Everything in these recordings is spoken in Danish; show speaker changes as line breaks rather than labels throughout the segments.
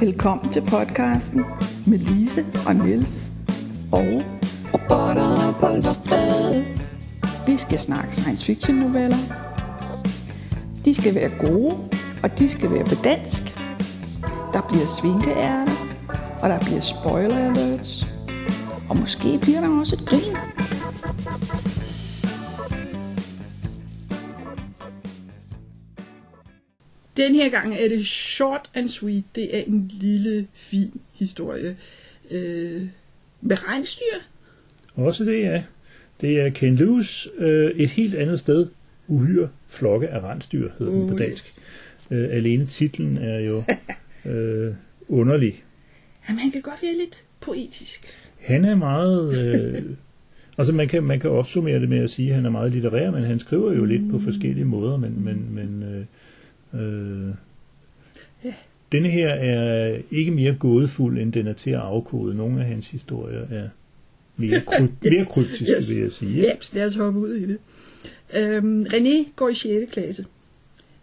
Velkommen til podcasten med Lise og Niels og
Robotter, bold
vi skal snakke science fiction noveller. De skal være gode, og de skal være på dansk. Der bliver svinkeærter, og der bliver spoiler alerts. Og måske bliver der også et grin.
Den her gang er det short and sweet. Det er en lille, fin historie. Øh, med regnstyr.
Også det, ja. Det er Ken Lewis øh, et helt andet sted. Uhyre flokke af rensdyr, hedder den på dansk.
yes.
Øh, alene titlen er jo øh, underlig.
Jamen, han kan godt være lidt poetisk.
Han er meget... Øh, altså man kan, man kan opsummere det med at sige, at han er meget litterær, men han skriver jo lidt på forskellige måder, men, men, men øh, øh,
Ja.
denne her er ikke mere gådefuld, end den er til at afkode. Nogle af hans historier er mere, kryp, mere kryptiske,
Yes.
vil jeg sige.
Ja, så lad os hoppe ud i det. Øhm, René går i 6. klasse.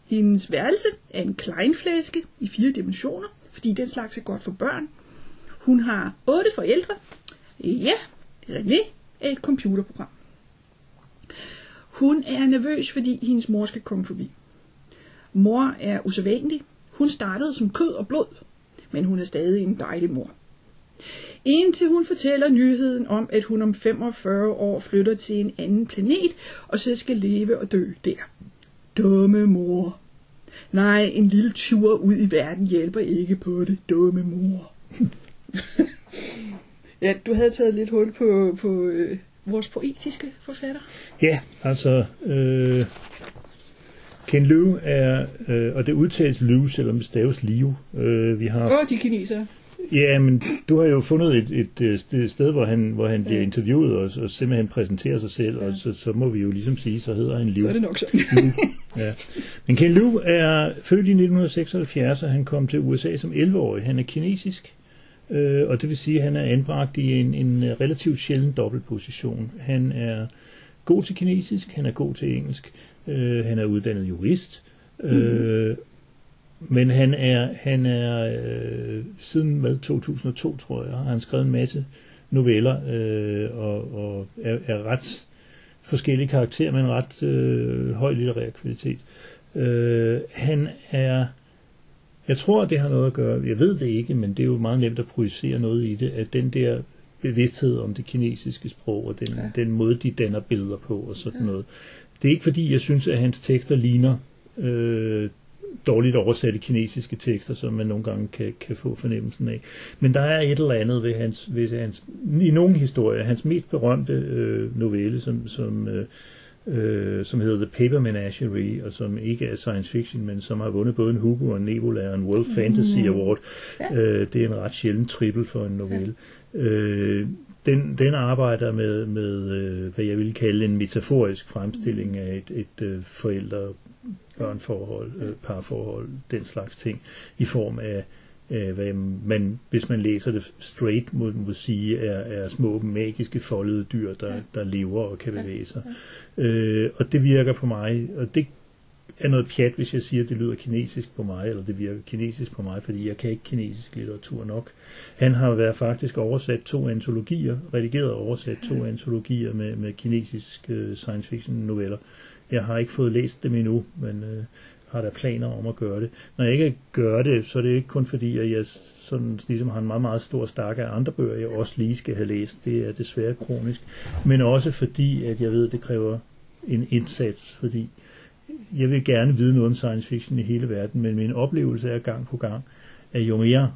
Hendes værelse er en kleinflæske i fire dimensioner, fordi den slags er godt for børn. Hun har otte forældre. Ja, René er et computerprogram. Hun er nervøs, fordi hendes mor skal komme forbi. Mor er usædvanlig. Hun startede som kød og blod, men hun er stadig en dejlig mor. Indtil hun fortæller nyheden om, at hun om 45 år flytter til en anden planet, og så skal leve og dø der. Dumme mor. Nej, en lille tur ud i verden hjælper ikke på det, dumme mor. ja, du havde taget lidt hul på, på øh, vores poetiske forfatter.
Ja, altså øh, Ken Liu er, øh, og det udtales Liu, selvom det staves Liu. Øh, vi har,
Åh, oh, de kinesere.
ja, men du har jo fundet et, et, øh, sted- sted, hvor han, hvor han bliver
Ja.
interviewet og, og simpelthen præsenterer sig selv, og så, så må vi jo ligesom sige, så hedder han Liu.
Så er det nok sådan.
Ja. Men Ken Liu er født i 1976, og han kom til USA som 11-årig. Han er kinesisk, øh, og det vil sige, at han er anbragt i en, en relativt sjælden dobbeltposition. Han er god til kinesisk, han er god til engelsk, øh, han er uddannet jurist, øh, men han er, han er øh, siden hvad, 2002, tror jeg, har han skrevet en masse noveller, øh, og, og er, er ret forskellige karakterer med en ret øh, høj litterær kvalitet. Øh, han er, jeg tror, det har noget at gøre, jeg ved det ikke, men det er jo meget nemt at projicere noget i det, at den der bevidsthed om det kinesiske sprog, og den,
Ja.
den måde, de danner billeder på, og sådan ja. noget. Det er ikke fordi, jeg synes, at hans tekster ligner øh, dårligt oversatte kinesiske tekster, som man nogle gange kan, kan få fornemmelsen af. Men der er et eller andet ved hans, ved hans i nogle historier, hans mest berømte øh, novelle, som, som, øh, øh, som hedder The Paper Menagerie, og som ikke er science fiction, men som har vundet både en Hugo og en Nebula og en World Fantasy Award.
Ja.
Øh, det er en ret sjælden trippel for en novelle. Øh, den, den arbejder med, med øh, hvad jeg vil kalde en metaforisk fremstilling af et, et øh, forældre børnforhold, øh, parforhold, den slags ting, i form af, af hvad man, hvis man læser det straight, må, må sige, er, er små magiske foldede dyr, der, der lever og kan bevæge sig. Øh, og det virker på mig, og det er noget pjat, hvis jeg siger, at det lyder kinesisk på mig, eller det virker kinesisk på mig, fordi jeg kan ikke kinesisk litteratur nok. Han har været faktisk oversat to antologier, redigeret og oversat to antologier med, med kinesisk uh, science fiction noveller. Jeg har ikke fået læst dem endnu, men uh, har der planer om at gøre det. Når jeg ikke gør det, så er det ikke kun fordi, at jeg sådan, ligesom har en meget, meget stor stak af andre bøger, jeg også lige skal have læst. Det er desværre kronisk. Men også fordi, at jeg ved, at det kræver en indsats, fordi jeg vil gerne vide noget om science fiction i hele verden, men min oplevelse er gang på gang, at jo mere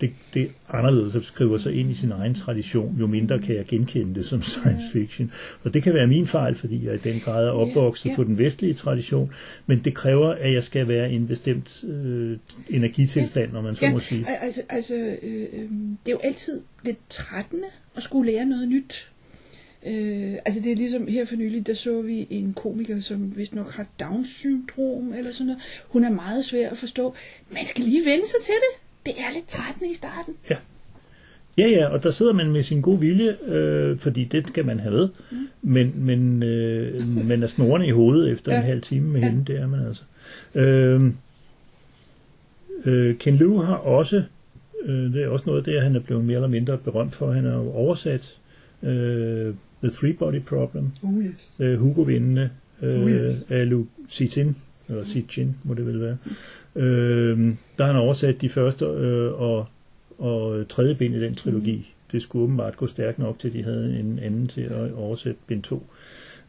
det, det er anderledes at skrive sig ind i sin egen tradition, jo mindre kan jeg genkende det som science fiction. Og det kan være min fejl, fordi jeg i den grad er opvokset
Ja, ja.
på den vestlige tradition, men det kræver, at jeg skal være i en bestemt øh, energitilstand, når man så må sige.
al- altså, altså øh, øh, det er jo altid lidt trættende at skulle lære noget nyt. Øh, altså det er ligesom her for nylig, der så vi en komiker, som vist nok har Down-syndrom eller sådan noget. Hun er meget svær at forstå. Man skal lige vende sig til det. Det er lidt trættende i starten.
Ja, ja, og der sidder man med sin gode vilje, øh, fordi det skal man have med,
Mm.
men, men øh, man er snorende i hovedet efter
Ja.
en halv time med
Ja.
hende, det er man altså. Øh, øh, Ken Liu har også Øh, det er også noget af det, han er blevet mere eller mindre berømt for. Han har jo oversat øh, The Three Body Problem,
Oh yes.
øh, Hugo-vindende øh,
Oh, yes.
af Lu Cixin, eller Cixin må det vel være. Øh, der har han oversat de første øh, og, og tredje bind i den trilogi.
Mm.
Det skulle åbenbart gå stærkt nok til, at de havde en anden til at oversætte bind 2.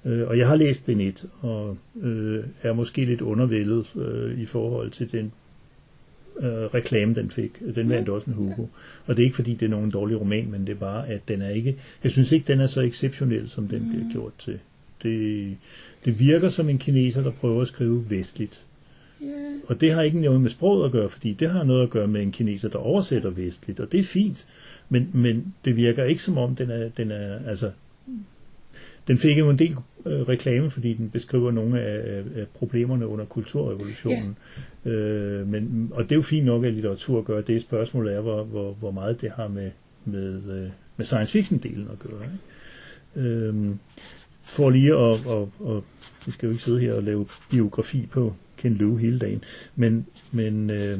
Øh, og jeg har læst bind 1, og øh, er måske lidt undervældet øh, i forhold til den øh, reklame, den fik. Den vandt også en Hugo. Og det er ikke fordi, det er nogen dårlig roman, men det er bare, at den er ikke... Jeg synes ikke, den er så exceptionel, som den bliver gjort til. Det, det virker som en kineser, der prøver at skrive vestligt.
Yeah.
Og det har ikke noget med sproget at gøre, fordi det har noget at gøre med en kineser, der oversætter vestligt, og det er fint. Men, men det virker ikke som om, den er, den er altså... Den fik jo en del øh, reklame, fordi den beskriver nogle af, af, problemerne under kulturrevolutionen. Øh, men, og det er jo fint nok, at litteratur gør det. Spørgsmålet er, hvor, hvor, hvor meget det har med, med, øh, med science fiction-delen at gøre. Ikke? Øh, for lige at, og, og vi skal jo ikke sidde her og lave biografi på Ken Liu hele dagen, men, men øh,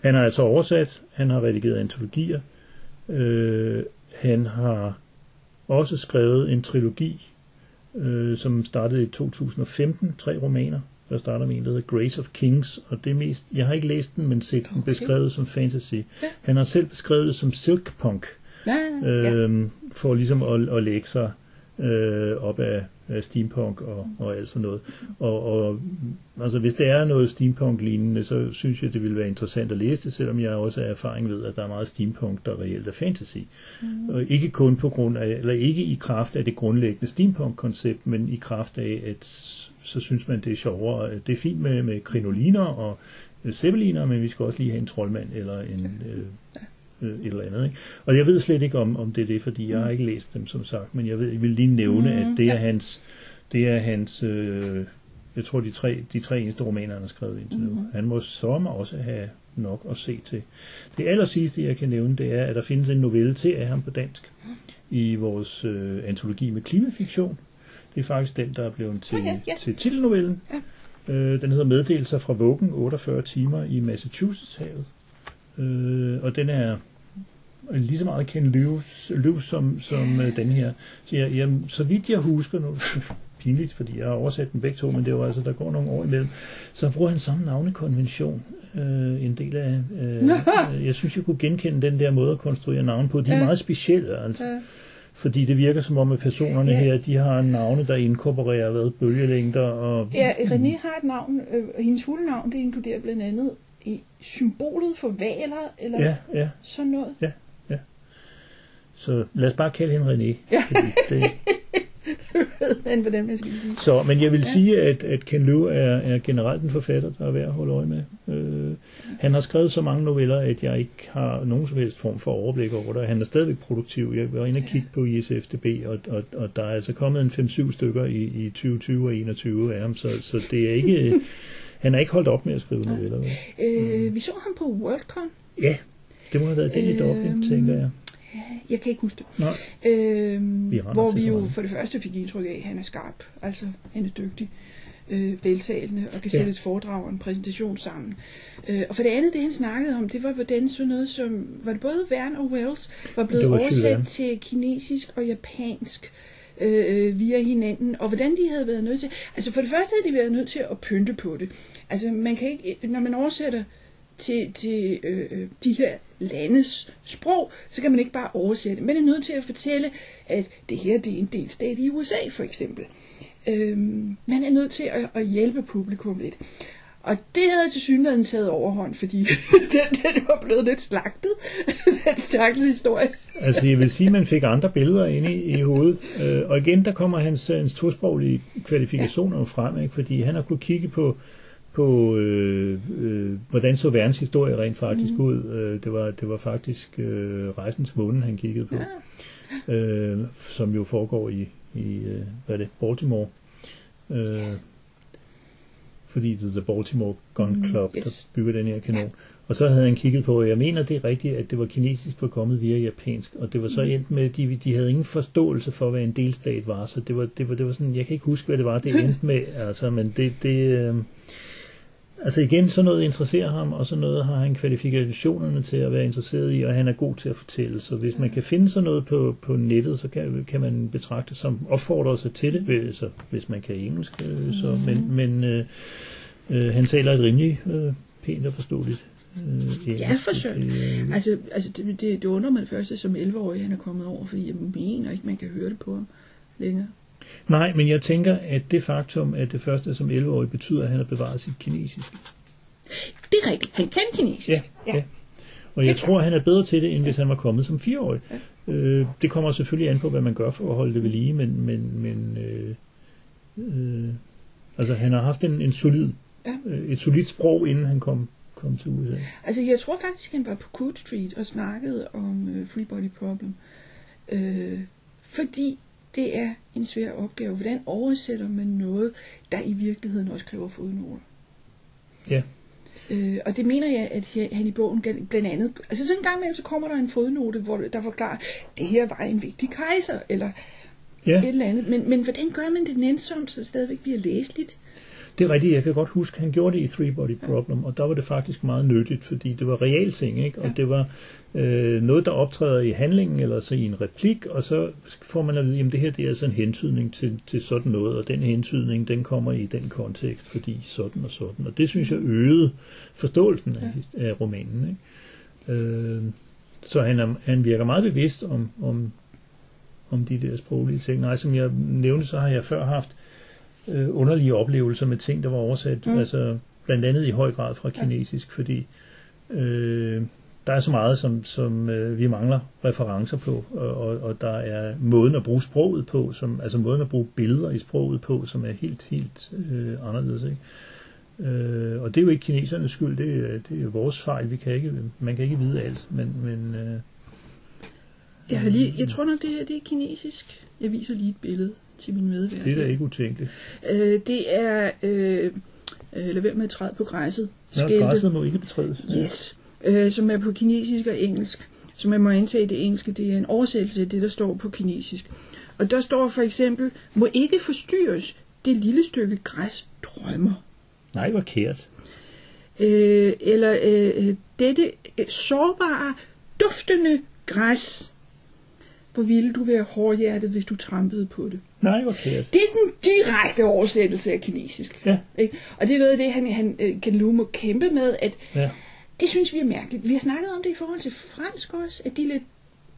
han har altså oversat, han har redigeret antologier, øh, han har også skrevet en trilogi, øh, som startede i 2015, tre romaner. Der starter med en, der hedder Grace of Kings, og det er mest, jeg har ikke læst den, men set den
Okay.
beskrevet som fantasy.
Ja.
Han har selv beskrevet det som silkpunk,
Ja, ja.
øh, for ligesom at, at lægge sig øh, op af, af steampunk og, og alt sådan noget. Og, og altså, hvis det er noget steampunk-lignende, så synes jeg, det ville være interessant at læse det, selvom jeg også har erfaring ved, at der er meget steampunk, der reelt er fantasy. Mm. Og ikke kun på grund af, eller ikke i kraft af det grundlæggende steampunk-koncept, men i kraft af, at så synes man, det er sjovere. Det er fint med, med krinoliner og øh, zeppeliner, men vi skal også lige have en troldmand eller en... Øh, øh, et eller andet. Ikke? Og jeg ved slet ikke om, om det er det, fordi jeg har ikke læst dem, som sagt, men jeg, ved, jeg vil lige nævne,
Mm,
at det er
ja.
hans, det er hans øh, jeg tror, de tre, de tre eneste romaner, han har skrevet indtil nu.
Mhm.
Han må sommer også have nok at se til. Det aller sidste, jeg kan nævne, det er, at der findes en novelle til af ham på dansk i vores øh, antologi med klimafiktion. Det er faktisk den, der er blevet til,
Ah, ja, ja.
til titelnovellen. Øh, den hedder Meddelelser fra Vuggen, 48 timer i Massachusetts-havet. Øh, og den er lige så meget Ken Lewis, Lewis som, som øh, den her. Så, jeg, jeg, så vidt jeg husker nu, pinligt, fordi jeg har oversat dem begge to, men det var altså, der går nogle år imellem, så bruger han samme navnekonvention. Øh, en del af, øh, jeg synes, jeg kunne genkende den der måde at konstruere navne på. De er meget specielle, altså.
Ja.
Fordi det virker som om, at personerne
Ja.
her, de har navne, der inkorporerer hvad, bølgelængder og...
Ja, René har et navn, øh, hendes fulde navn, det inkluderer blandt andet i symbolet for valer, eller
Ja, ja.
sådan noget.
Så lad os bare kalde hende René.
Ja.
Fordi Det,
Men hvordan man skal sige.
så, men jeg vil
Ja.
ja. sige, at, at Ken Liu er, er generelt en forfatter, der er værd at holde øje med. Øh, han har skrevet så mange noveller, at jeg ikke har nogen som helst form for overblik over det. Han er stadigvæk produktiv. Jeg var inde og kigge på ISFDB, og, og, og der er altså kommet en 5-7 stykker i, i 2020 og 2021 af ham, så, så det er ikke... Han er ikke holdt op med at skrive noveller. vel?
Øh, vi så ham på Worldcon.
Ja, det må have været det i Dublin,
Øhm,
tænker jeg.
Jeg kan ikke huske det.
Nej.
Øhm,
Vi
hvor vi jo for det første fik indtryk af, at han er skarp. Altså, han er dygtig. Øh, veltalende og kan
Ja.
sætte et foredrag og en præsentation sammen. Øh, og for det andet, det han snakkede om, det var hvordan sådan noget som, var det både Verne og Wells, var blevet
var
oversat til kinesisk og japansk øh, Øh, øh, via hinanden, og hvordan de havde været nødt til, altså for det første havde de været nødt til at pynte på det. Altså man kan ikke, når man oversætter til, til øh, øh de her landes sprog, så kan man ikke bare oversætte. Man er nødt til at fortælle, at det her det er en delstat i USA for eksempel. Øh, man er nødt til at, at hjælpe publikum lidt. Og det havde til synligheden taget overhånd, fordi den, den var blevet lidt slagtet, den stakkels historie.
Altså, jeg vil sige, at man fik andre billeder inde i, i hovedet. Øh, og igen, der kommer hans, hans tosproglige kvalifikationer ja. frem, ikke? fordi han har kunnet kigge på, på øh, øh, hvordan så verdens historie rent faktisk mm. ud. Øh, det, var, det var faktisk øh, rejsen til månen, han kiggede på, ja. øh, som jo foregår i, i øh, hvad er det, Baltimore. Øh, fordi det er The Baltimore Gun Club, mm,
yes.
der bygger den her kanon. Og så havde han kigget på, og jeg mener det er rigtigt, at det var kinesisk var kommet via japansk, og det var så endt med, at de, de havde ingen forståelse for, hvad en delstat var, så det var, det var, det var sådan, jeg kan ikke huske, hvad det var, det endte med, altså, men det, det, øh, altså igen, sådan noget interesserer ham, og sådan noget har han kvalifikationerne til at være interesseret i, og han er god til at fortælle. Så hvis man kan finde sådan noget på, på nettet, så kan, kan man betragte som opfordrer sig til det, hvis, så, hvis man kan engelsk. Øh, så, men men øh, øh, han taler et rimelig øh, pænt og forståeligt øh, engelsk.
Ja, forsøg.
Øh,
Altså, altså det, det, det undrer mig det første som 11-årig, han er kommet over, fordi jeg mener ikke, man kan høre det på ham længere.
Nej, men jeg tænker, at det faktum, at det første som 11-årig betyder, at han har bevaret sit kinesisk.
Det er rigtigt. Han kan kinesisk.
Ja, ja. Og jeg tror, han er bedre til det, end hvis han var kommet som fireårig. Øh, det kommer selvfølgelig an på, hvad man gør for at holde det ved lige, men, men, men øh, øh, altså, han har haft en, en solid,
Ja.
øh, et solidt sprog, inden han kom, kom til USA.
Altså, jeg tror faktisk, han var på Coot Street og snakkede om øh, Free Body Problem. Øh, fordi det er en svær opgave. Hvordan oversætter man noget, der i virkeligheden også kræver fodnoter?
Ja.
Øh, og det mener jeg, at her- han i bogen blandt andet... Altså sådan en gang imellem, så kommer der en fodnote, hvor der forklarer, det her var en vigtig kejser, eller
Ja,
et eller andet. Men, men hvordan gør man det nænsomt, så det stadigvæk bliver læseligt?
det er rigtigt. Jeg kan godt huske, han gjorde det i Three Body Problem, og der var det faktisk meget nyttigt, fordi det var real ting, ikke? Og
Ja.
det var øh, noget, der optræder i handlingen, eller så i en replik, og så får man at vide, at det her det er altså en hentydning til, til sådan noget, og den hentydning, den kommer i den kontekst, fordi sådan og sådan. Og det synes jeg øgede forståelsen af, af romanen, ikke? Øh, så han, er, han virker meget bevidst om, om, om de der sproglige ting. Nej, som jeg nævnte, så har jeg før haft øh, underlige oplevelser med ting, der var oversat,
Mm.
altså blandt andet i høj grad fra kinesisk, fordi øh, der er så meget, som, som øh, vi mangler referencer på, og, og, og der er måden at bruge sproget på, som, altså måden at bruge billeder i sproget på, som er helt, helt øh, anderledes. Ikke? Øh, og det er jo ikke kinesernes skyld, det er, det er vores fejl. Vi kan ikke, man kan ikke vide alt, men, men øh,
Jeg, har lige, jeg tror nok, det her det er kinesisk. Jeg viser lige et billede til min medvært.
det er da ikke utænkeligt.
Øh, det er... Øh, øh, lad være med at træde på græsset.
Nå, græsset må ikke betrædes.
Yes. Øh, som er på kinesisk og engelsk. Så man må antage det engelske, det er en oversættelse af det, der står på kinesisk. Og der står for eksempel, må ikke forstyrres, det lille stykke græs drømmer.
Nej, hvor kært.
Øh, eller øh, dette øh, sårbare, duftende græs. Hvor ville du være hårdhjertet, hvis du trampede på det?
Nej, hvor kært.
Det er den direkte oversættelse af kinesisk.
Ja,
Ikke? Og det er noget af det, han, han øh, Ken Liu må kæmpe med, at
ja.
Det synes vi er mærkeligt. Vi har snakket om det i forhold til fransk også, at de er lidt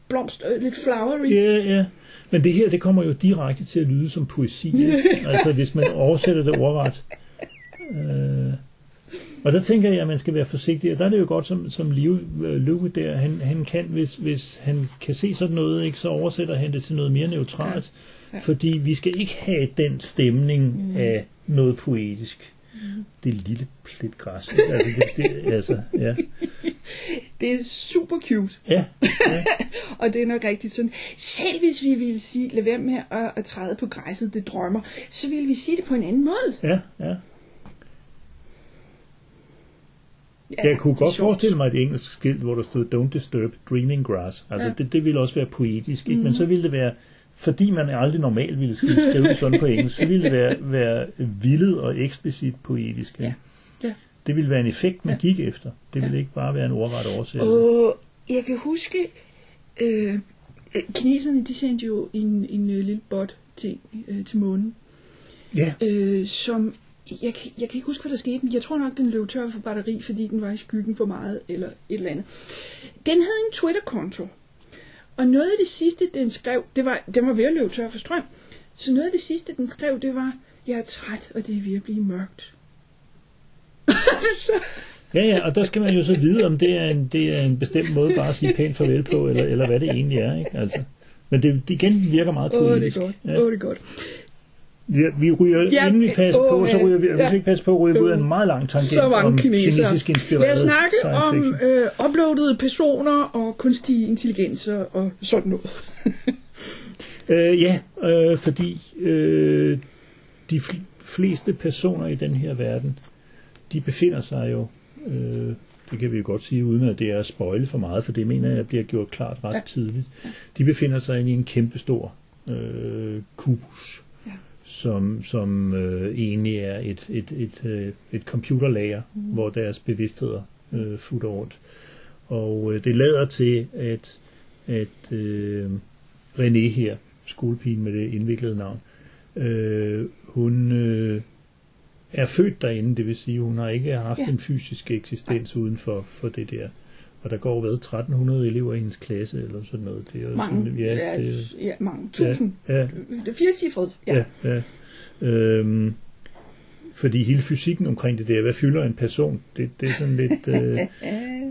blomst, øh, lidt flowery.
Ja, ja. Men det her, det kommer jo direkte til at lyde som poesi. altså, hvis man oversætter det ordret. Øh, og der tænker jeg, at man skal være forsigtig. Og der er det jo godt, som, som Liv øh, Løve der, han, han kan, hvis, hvis han kan se sådan noget, ikke, så oversætter han det til noget mere neutralt.
Ja.
Ja. Fordi vi skal ikke have den stemning mm. af noget poetisk. Mm. Det lille plet græs. Altså, det, det, altså, ja.
Det er super cute,
Ja, ja.
og det er nok rigtigt sådan. Selv hvis vi ville sige, lad være med at, at træde på græsset, det drømmer, så ville vi sige det på en anden måde.
ja, ja.
Ja,
Jeg kunne godt
sjovt.
forestille mig et engelsk skilt, hvor der stod Don't disturb dreaming grass. Altså
Ja.
Det, det ville også være poetisk, ikke? men så ville det være, fordi man aldrig normalt ville skrive sådan på engelsk, så ville det være, være vildet og eksplicit poetisk.
Ja. Ja.
Det ville være en effekt, man
Ja.
gik efter. Det ville ikke bare være en ordret oversættelse.
Og jeg kan huske, øh, øh, kineserne de sendte jo en, en øh, lille bot ting øh, til månen,
Ja,
øh, som jeg, kan- jeg kan ikke huske, hvad der skete, men jeg tror nok, den løb tør for batteri, fordi den var i skyggen for meget, eller et eller andet. Den havde en Twitter-konto, og noget af det sidste, den skrev, det var, den var ved at løbe tør for strøm, så noget af det sidste, den skrev, det var, jeg er træt, og det er ved at blive mørkt. så,
ja, ja, og der skal man jo så vide, om det er en, det er en bestemt måde bare at sige pænt farvel på, eller, eller hvad det egentlig er. Ikke? Altså. Men det, det igen virker meget
åh, det
poetisk.
er godt,
Ja.
det er godt.
Ja, vi ryger,
Ja,
inden vi passer
åh,
på, så ryger vi, ja. hvis vi ikke passer på, ryger vi ud af en meget lang tangent
Så mange
om
kinesere.
kinesisk inspireret
Lad os snakke om øh, uploadede personer og kunstige intelligenser og sådan noget.
Øh, ja, øh, fordi øh, de fl- fleste personer i den her verden, de befinder sig jo, øh, det kan vi jo godt sige, uden at det er at spoile for meget, for det mener jeg bliver gjort klart ret
Ja.
tidligt. De befinder sig i en kæmpestor øh, kubus. Som, som øh, egentlig er et, et, et, øh, et computerlager, mm. hvor deres bevidstheder øh, futter rundt. Og øh, det lader til, at, at øh, René her, skolepigen med det indviklede navn, øh, hun øh, er født derinde, det vil sige, hun har ikke haft
ja.
en fysisk eksistens uden for, for det der. Og der går hvad, 1300 elever i hendes klasse, eller sådan noget. Det er jo
Mange,
sådan,
ja,
ja, det,
ja, mange tusind.
ja, ja,
Det er firecifret. Ja.
Ja, ja. Øhm, fordi hele fysikken omkring det der, hvad fylder en person, det, det er sådan lidt... Øh,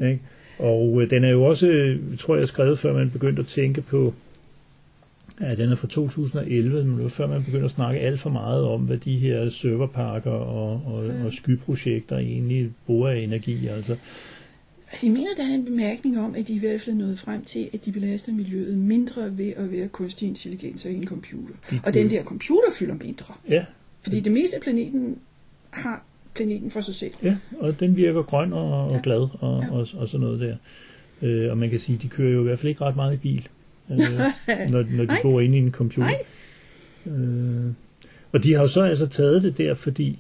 ikke? Og øh, den er jo også, tror jeg, skrevet, før man begyndte at tænke på, ja, den er fra 2011, men det var før man begyndte at snakke alt for meget om, hvad de her serverparker og, og, og skyprojekter egentlig bruger af energi. Altså,
jeg mener, der er en bemærkning om, at de i hvert fald er nået frem til, at de belaster miljøet mindre ved at være kunstig intelligens og en computer.
De
Og den der computer fylder mindre.
ja,
Fordi det meste af planeten har planeten for sig selv.
Ja, og den virker grøn og, og
Ja.
glad og,
Ja.
og, og sådan noget der. Øh, og man kan sige, at de kører jo i hvert fald ikke ret meget i bil, øh, når, når de
Nej.
bor inde i en computer. Øh, og de har jo så altså taget det der, fordi,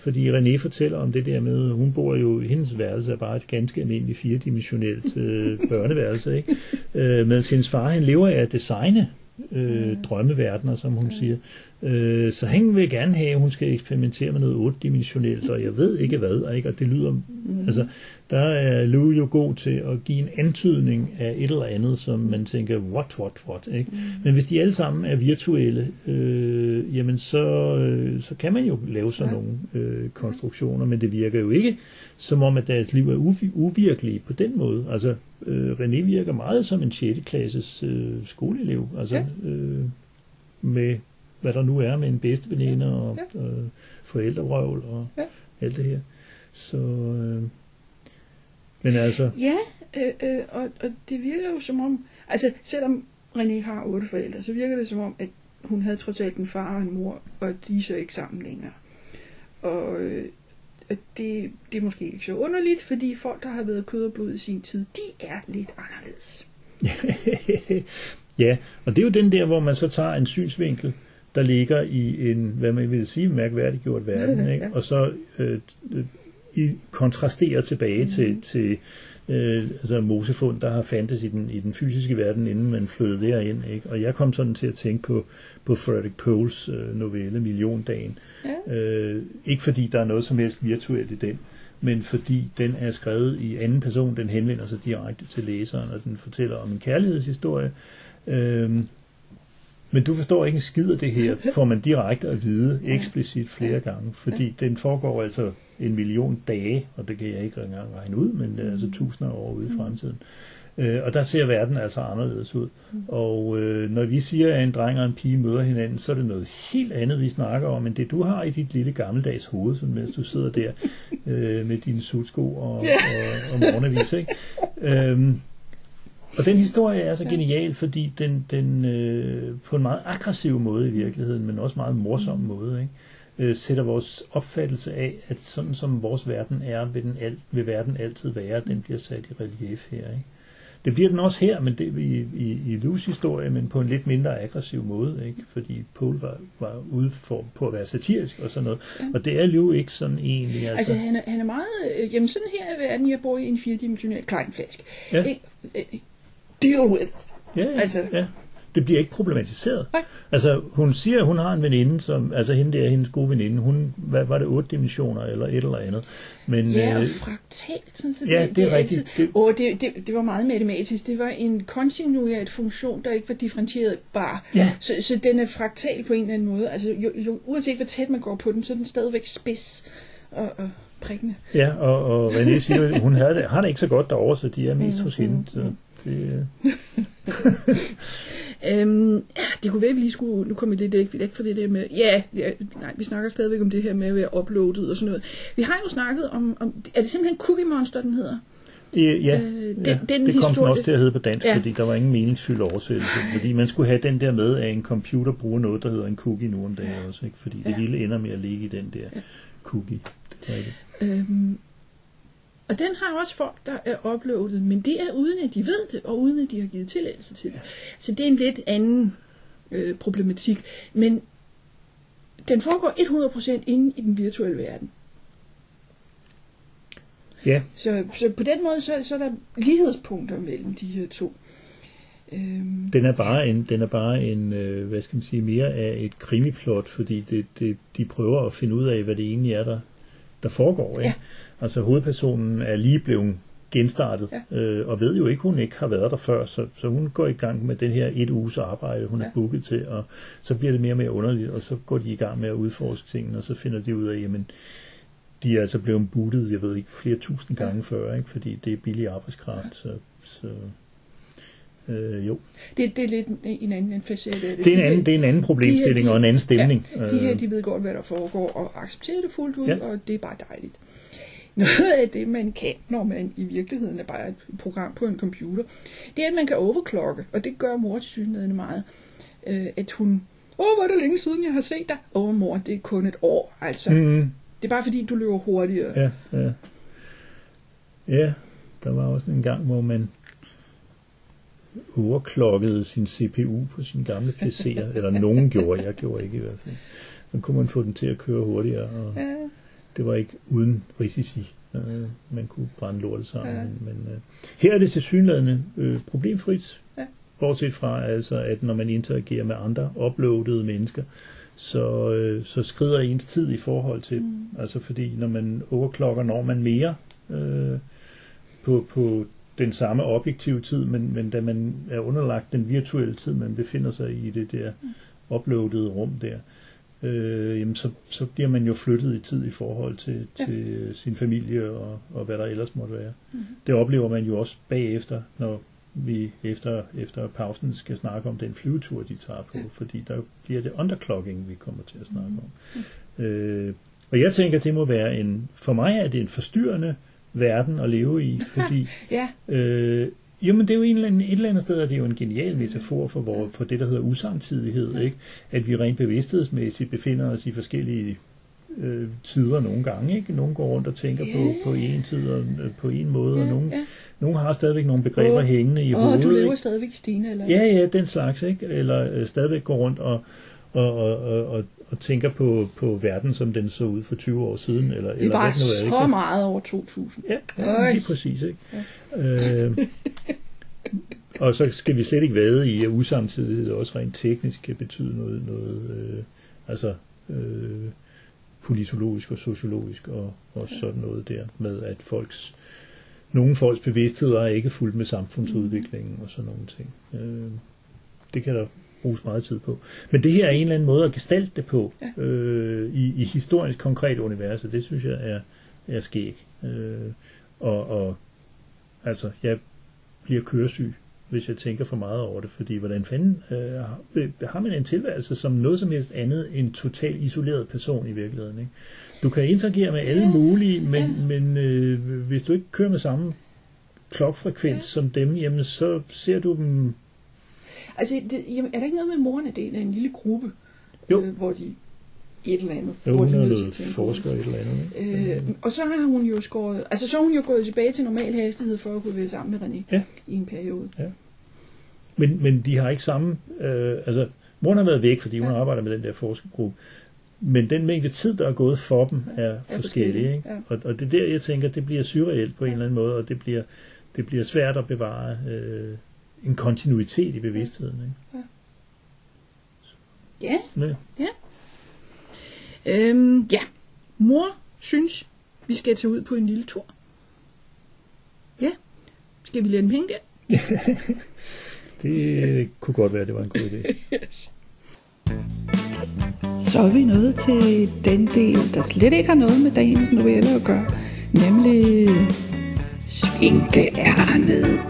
fordi René fortæller om det der med, hun bor jo, hendes værelse er bare et ganske almindeligt firedimensionelt øh, børneværelse, ikke? Øh, mens hendes far, han lever af at designe øh, drømmeverdener, som hun siger. Øh, så han vil gerne have, at hun skal eksperimentere med noget otte-dimensionelt, og jeg ved ikke hvad, ikke? og det lyder, mm. altså, der er Lou jo god til at give en antydning af et eller andet, som man tænker, what, what, what, ikke? Mm. Men hvis de alle sammen er virtuelle, øh, jamen så, øh, så kan man jo lave sådan
Ja.
nogle øh, konstruktioner, men det virker jo ikke som om, at deres liv er uvi- uvirkelige på den måde. Altså, øh, René virker meget som en 6. klasses øh, skoleelev, altså
Ja.
øh, med hvad der nu er med en bedste veninde og
Ja.
øh, forældrevrøvl og
Ja.
alt det her. Så, øh, men altså,
Ja, øh, øh, og, og det virker jo som om, altså selvom René har otte forældre, så virker det som om, at hun havde trods alt en far og en mor, og de er så ikke sammen længere. Og øh, det, det er måske ikke så underligt, fordi folk, der har været kød og blod i sin tid, de er lidt anderledes.
ja, og det er jo den der, hvor man så tager en synsvinkel, der ligger i en, hvad man vil sige, mærkværdiggjort verden, ikke?
Ja.
og så øh, i kontrasterer tilbage mm. til, til øh, altså Mosefund, der har fandtes i den, i den fysiske verden, inden man flyttede derind. Ikke? Og jeg kom sådan til at tænke på, på Frederick Poles øh, novelle Milliondagen.
Ja.
Øh, ikke fordi der er noget som helst virtuelt i den, men fordi den er skrevet i anden person, den henvender sig direkte til læseren, og den fortæller om en kærlighedshistorie. Øh, men du forstår ikke en skid af det her, får man direkte at vide eksplicit flere gange, fordi den foregår altså en million dage, og det kan jeg ikke engang regne ud, men det er altså tusinder af år ude i fremtiden. Øh, og der ser verden altså anderledes ud. Og øh, når vi siger, at en dreng og en pige møder hinanden, så er det noget helt andet, vi snakker om, end det du har i dit lille gammeldags hoved, sådan, mens du sidder der øh, med dine sutsko og, og, og morgenavis. Ikke? Øhm, og den historie er så genial, fordi den, den øh, på en meget aggressiv måde i virkeligheden, men også meget morsom måde, ikke? Øh, sætter vores opfattelse af, at sådan som vores verden er, vil, den alt, vil verden altid være, den bliver sat i relief her. Ikke? Det bliver den også her, men det i, i, i Lus historie, men på en lidt mindre aggressiv måde, ikke? fordi Paul var, var ude for, på at være satirisk og sådan noget. Og det er Lou ikke sådan egentlig. Altså,
Altså, han er, han er meget... Øh, jamen, sådan her er verden. Jeg bor i en firedimensionel kleinflaske.
Ja.
Ikke? Deal with it.
Ja, ja,
Altså-
ja. Det bliver ikke problematiseret.
Nej.
Altså, hun siger, at hun har en veninde, som, altså hende der, hendes gode veninde, hun, hvad var det, otte dimensioner eller et eller andet. Men,
Ja, og
øh,
fraktalt. Sådan, så
ja, det er rigtigt.
altid-
Det-
Åh, det, det, det var meget matematisk. Det var en kontinuert funktion, der ikke var differentierbar.
Ja.
Så, så den er fraktal på en eller anden måde. Altså, jo, jo, uanset hvor tæt man går på den, så er den stadigvæk spids og, og prikkende.
ja, og, og René siger, hun har det, har det ikke så godt derovre, så de er mest hos hende. Så det, øh,
Øhm, ja, det kunne være, at vi lige skulle... Nu kommer vi lidt væk, fra det der med... Ja, ja, nej, vi snakker stadigvæk om det her med at være uploadet og sådan noget. Vi har jo snakket om... om er det simpelthen Cookie Monster, den hedder?
det, ja,
Øh, den-
ja,
den
det kom den
historie-
også til at hedde på dansk,
Ja.
ja. fordi der var ingen meningsfyldt oversættelse. Fordi man skulle have den der med, at en computer bruger noget, der hedder en cookie nu om dagen også. Ikke? Fordi det
Ja.
hele ender med at ligge i den der cookie. Det er.
Øhm, og den har også folk, der er uploadet, men det er uden at de ved det, og uden at de har givet tilladelse til det. Så det er en lidt anden øh, problematik. Men den foregår 100% inde i den virtuelle verden.
Ja,
Så, så på den måde, så, så er der lighedspunkter mellem de her to. Øhm,
den er bare en, den er bare en øh, hvad skal man sige, mere af et krimiplot, fordi det, det, de prøver at finde ud af, hvad det egentlig er, der, der foregår. Ikke?
Ja.
Altså hovedpersonen er lige blevet genstartet,
Ja.
øh, og ved jo ikke, hun ikke har været der før, så, så hun går i gang med den her et uges arbejde, hun ja.
Ja.
er booket til, og så bliver det mere og mere underligt, og så går de i gang med at udforske tingene, og så finder de ud af, jamen, de er altså blevet bootet, jeg ved ikke, flere tusind gange ja. før, ikke? fordi det er billig arbejdskraft, så, så øh, jo.
det, det er lidt en, en anden en facet af det.
Det er en anden, det er en anden problemstilling
de-
og en anden stemning.
Ja, de her,
Øh,
de ved godt, hvad der foregår, og accepterer det fuldt ud,
Ja.
ja. og det er bare dejligt. Noget af det, man kan, når man i virkeligheden er bare et program på en computer, det er, at man kan overclocke, og det gør mor til synligheden meget. Øh, at hun, åh, hvor er det længe siden, jeg har set dig. Åh, mor, det er kun et år, altså. Mm. Det er bare fordi, du løber hurtigere.
ja, ja. Ja, der var også en gang, hvor man overklokkede sin CPU på sin gamle PC'er, eller nogen gjorde, jeg gjorde ikke i hvert fald. Så kunne man få den til at køre hurtigere, og
Ja,
det var ikke uden risici. Øh, man kunne brænde lortet sammen.
Ja.
Men, øh, her er det til synlædende øh, problemfrit.
Ja.
Bortset fra, altså, at når man interagerer med andre uploadede mennesker, så, øh, så skrider ens tid i forhold til, mm. altså fordi når man overklokker, når man mere øh, på, på den samme objektive tid, men, men da man er underlagt den virtuelle tid, man befinder sig i det der
Mm.
uploadede rum der, øh, jamen så, så bliver man jo flyttet i tid i forhold til,
Ja.
til sin familie og, og hvad der ellers måtte være.
Mhm.
Det oplever man jo også bagefter, når vi efter, efter pausen skal snakke om den flyvetur, de tager på,
Ja.
fordi der bliver det underclocking, vi kommer til at snakke
Mhm.
om. Øh, og jeg tænker, det må være en, for mig er det en forstyrrende verden at leve i, fordi
ja,
Øh, jo, men det er jo en eller anden, et eller andet sted, er det jo en genial metafor for, hvor, for det, der hedder usamtidighed, ikke? At vi rent bevidsthedsmæssigt befinder os i forskellige øh, tider nogle gange, ikke? Nogle går rundt og tænker
Ja.
på, på en tid og øh, på en måde, og
ja,
nogle,
ja.
nogle har stadigvæk nogle begreber
Åh,
hængende i
Åh,
hovedet.
du lever
ikke?
stadigvæk, Stine, eller
Ja, ja, den slags, ikke? Eller øh, stadigvæk går rundt og, og, og, og, og, og tænker på, på verden, som den så ud for 20 år siden, eller,
Det
eller
var
er,
så
ikke?
meget over 2000.
Ja, ja lige præcis. Ikke? Ja. Øh, og så skal vi slet ikke vade i, at usamtidighed også rent teknisk kan betyde noget, noget øh, altså øh, politologisk og sociologisk og, og sådan noget der, med at folks nogle folks bevidstheder er ikke fuldt med samfundsudviklingen og sådan nogle ting. Øh, det kan der bruges meget tid på. Men det her er en eller anden måde at gestalte det på
Ja.
øh, i, i historisk konkret univers, og det synes jeg er, er skæg. Øh, og, og altså, jeg bliver køresyg, hvis jeg tænker for meget over det, fordi hvordan fanden øh, har- man en tilværelse som noget som helst andet end totalt isoleret person i virkeligheden, ikke? Du kan interagere med alle mulige, men, men øh, hvis du ikke kører med samme klokfrekvens
Ja.
som dem, jamen så ser du dem...
Altså, det, jamen, er der ikke noget med, at moren er del af en lille gruppe,
Jo.
Øh, hvor de et eller andet,
Jo,
hvor
hun
de
er noget forsker et eller andet. Ikke?
Øh, og så har hun jo skåret, altså så hun jo gået tilbage til normal hastighed for at kunne være sammen med René
Ja.
i en periode.
Men, men de har ikke samme... Øh, altså, moren har været væk, fordi hun
Ja.
arbejder med den der forskergruppe. Men den mængde tid, der er gået for dem, er, er forskellig.
forskellig,
Ikke?
ja.
Og, og det er der, jeg tænker, det bliver surreelt på en
Ja.
eller anden måde, og det bliver, det bliver svært at bevare øh, en kontinuitet i bevidstheden. Ikke?
Ja,
Ja.
øhm, ja. Mor synes, vi skal tage ud på en lille tur. Ja, skal vi lade dem hænge der?
Det kunne godt være, det var en god idé.
Yes.
Så er vi nået til den del, der slet ikke har noget med dagens novelle at gøre, nemlig svinkeærnet.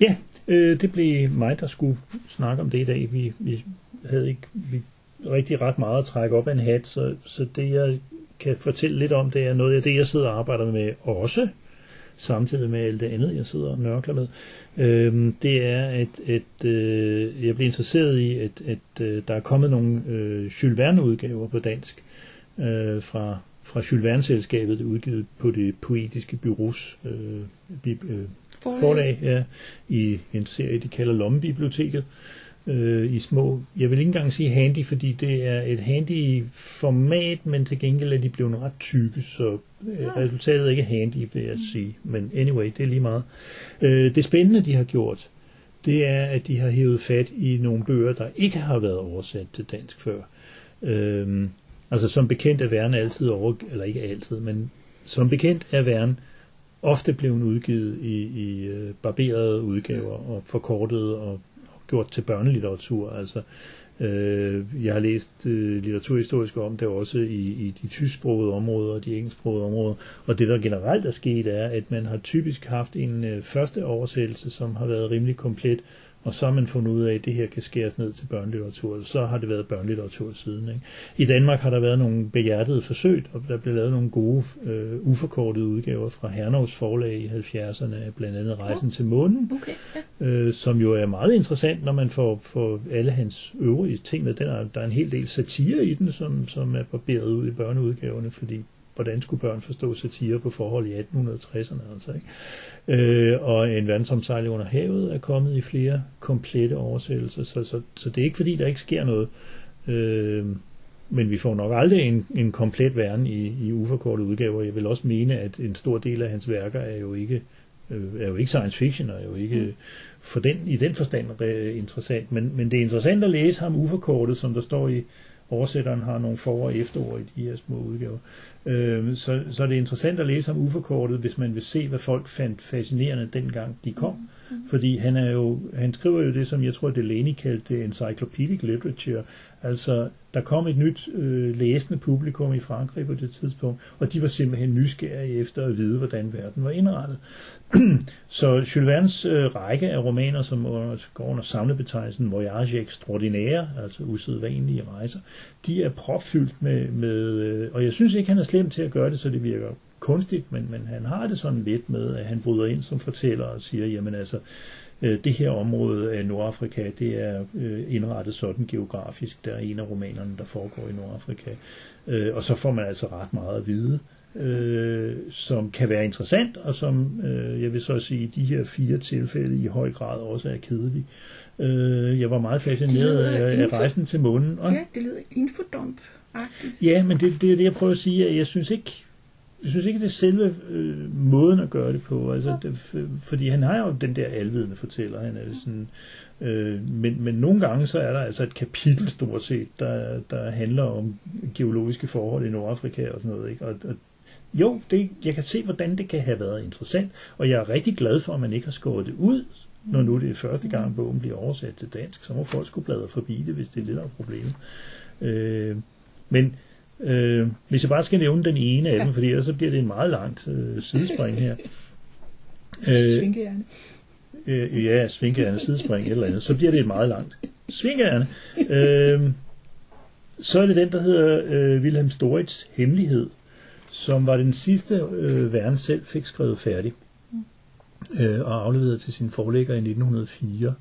Ja, øh, det blev mig, der skulle snakke om det i dag. Vi, vi havde ikke vi rigtig ret meget at trække op af en hat, så, så det jeg kan fortælle lidt om, det er noget af det, jeg sidder og arbejder med også, samtidig med alt det andet, jeg sidder og nørkler med. Øh, det er, at, at øh, jeg blev interesseret i, at, at øh, der er kommet nogle øh, Jules Verne-udgaver på dansk øh, fra, fra Jules Verne-selskabet, udgivet på det poetiske byrås øh, bib, øh,
Forlag.
forlag ja, i en serie, de kalder Lommebiblioteket. Øh, I små, jeg vil ikke engang sige handy, fordi det er et handy format, men til gengæld er de blevet ret tykke, så øh, resultatet er ikke handy, vil jeg sige. Men anyway, det er lige meget. Øh, det spændende, de har gjort, det er, at de har hævet fat i nogle bøger, der ikke har været oversat til dansk før. Øhm, altså som bekendt er Verne altid over, eller ikke altid, men som bekendt er Verne ofte blevet udgivet i, i øh, barberede udgaver og forkortet og, og gjort til børnelitteratur. Altså, øh, jeg har læst øh, litteraturhistorisk om det også i, i de tysksprogede områder og de engelsksprogede områder. Og det der generelt er sket er, at man har typisk haft en øh, første oversættelse, som har været rimelig komplet, og så har man fundet ud af, at det her kan skæres ned til børnelitteratur, så har det været børnelitteratur siden. Ikke? I Danmark har der været nogle behjertede forsøg, og der blev lavet nogle gode, øh, uforkortede udgaver fra Hernovs forlag i 70'erne, blandt andet Rejsen til månen,
Okay, ja.
øh, som jo er meget interessant, når man får, får alle hans øvrige ting med. Den er, der er en hel del satire i den, som, som er barberet ud i børneudgaverne, fordi hvordan skulle børn forstå satire på forhold i 1860'erne? Altså, ikke? Øh, og en vandsomsejling under havet er kommet i flere komplette oversættelser, så, så, så det er ikke fordi, der ikke sker noget. Øh, men vi får nok aldrig en, en komplet verden i, i uforkortede udgaver. Jeg vil også mene, at en stor del af hans værker er jo ikke øh, er jo ikke science fiction, og er jo ikke for den, i den forstand øh, interessant. Men, men det er interessant at læse ham uforkortet, som der står i oversætteren har nogle for- og efterord i de her små udgaver. Øh, så, så er det interessant at læse ham uforkortet, hvis man vil se, hvad folk fandt fascinerende dengang de kom. Fordi han er jo, han skriver jo det, som jeg tror, Delaney kaldte encyclopedic literature. Altså, der kom et nyt øh, læsende publikum i Frankrig på det tidspunkt, og de var simpelthen nysgerrige efter at vide, hvordan verden var indrettet. så Jules Verne's øh, række af romaner, som under, går under samlebetegnelsen Voyage Extraordinaire, altså usædvanlige rejser, de er propfyldt med, med øh, og jeg synes ikke, han er slem til at gøre det, så det virker kunstigt, men, men han har det sådan lidt med, at han bryder ind som fortæller og siger, jamen altså, det her område af Nordafrika, det er øh, indrettet sådan geografisk, der er en af romanerne, der foregår i Nordafrika. Øh, og så får man altså ret meget at vide, øh, som kan være interessant, og som øh, jeg vil så sige, i de her fire tilfælde i høj grad også er kedelig. Øh, jeg var meget fascineret af, af rejsen til månen. Og,
Ja, det lyder infodump-agtigt.
Ja, men det, det er det, jeg prøver at sige, jeg synes ikke, jeg synes ikke, det er selve øh, måden at gøre det på. Altså, det, fordi han har jo den der alvidende fortæller. Han er sådan, øh, men, men nogle gange så er der altså et kapitel stort set, der, der handler om geologiske forhold i Nordafrika og sådan noget. Ikke? Og, og jo, det, jeg kan se, hvordan det kan have været interessant, og jeg er rigtig glad for, at man ikke har skåret det ud, når nu det er første gang, bogen bliver oversat til dansk. Så må folk skulle bladre forbi det, hvis det er lidt af er problemet. Øh, men øh, hvis jeg bare skal nævne den ene af dem, fordi ellers så bliver det en meget langt øh, sidespring her. Øh,
Svinkehjerne.
øh, ja, svinkærende sidespring eller andet, så bliver det et meget langt svinkærende. Øh, så er det den, der hedder øh, Wilhelm Storits Hemmelighed, som var den sidste, øh, Verne selv fik skrevet færdig øh, og afleveret til sin forlægger i 1904,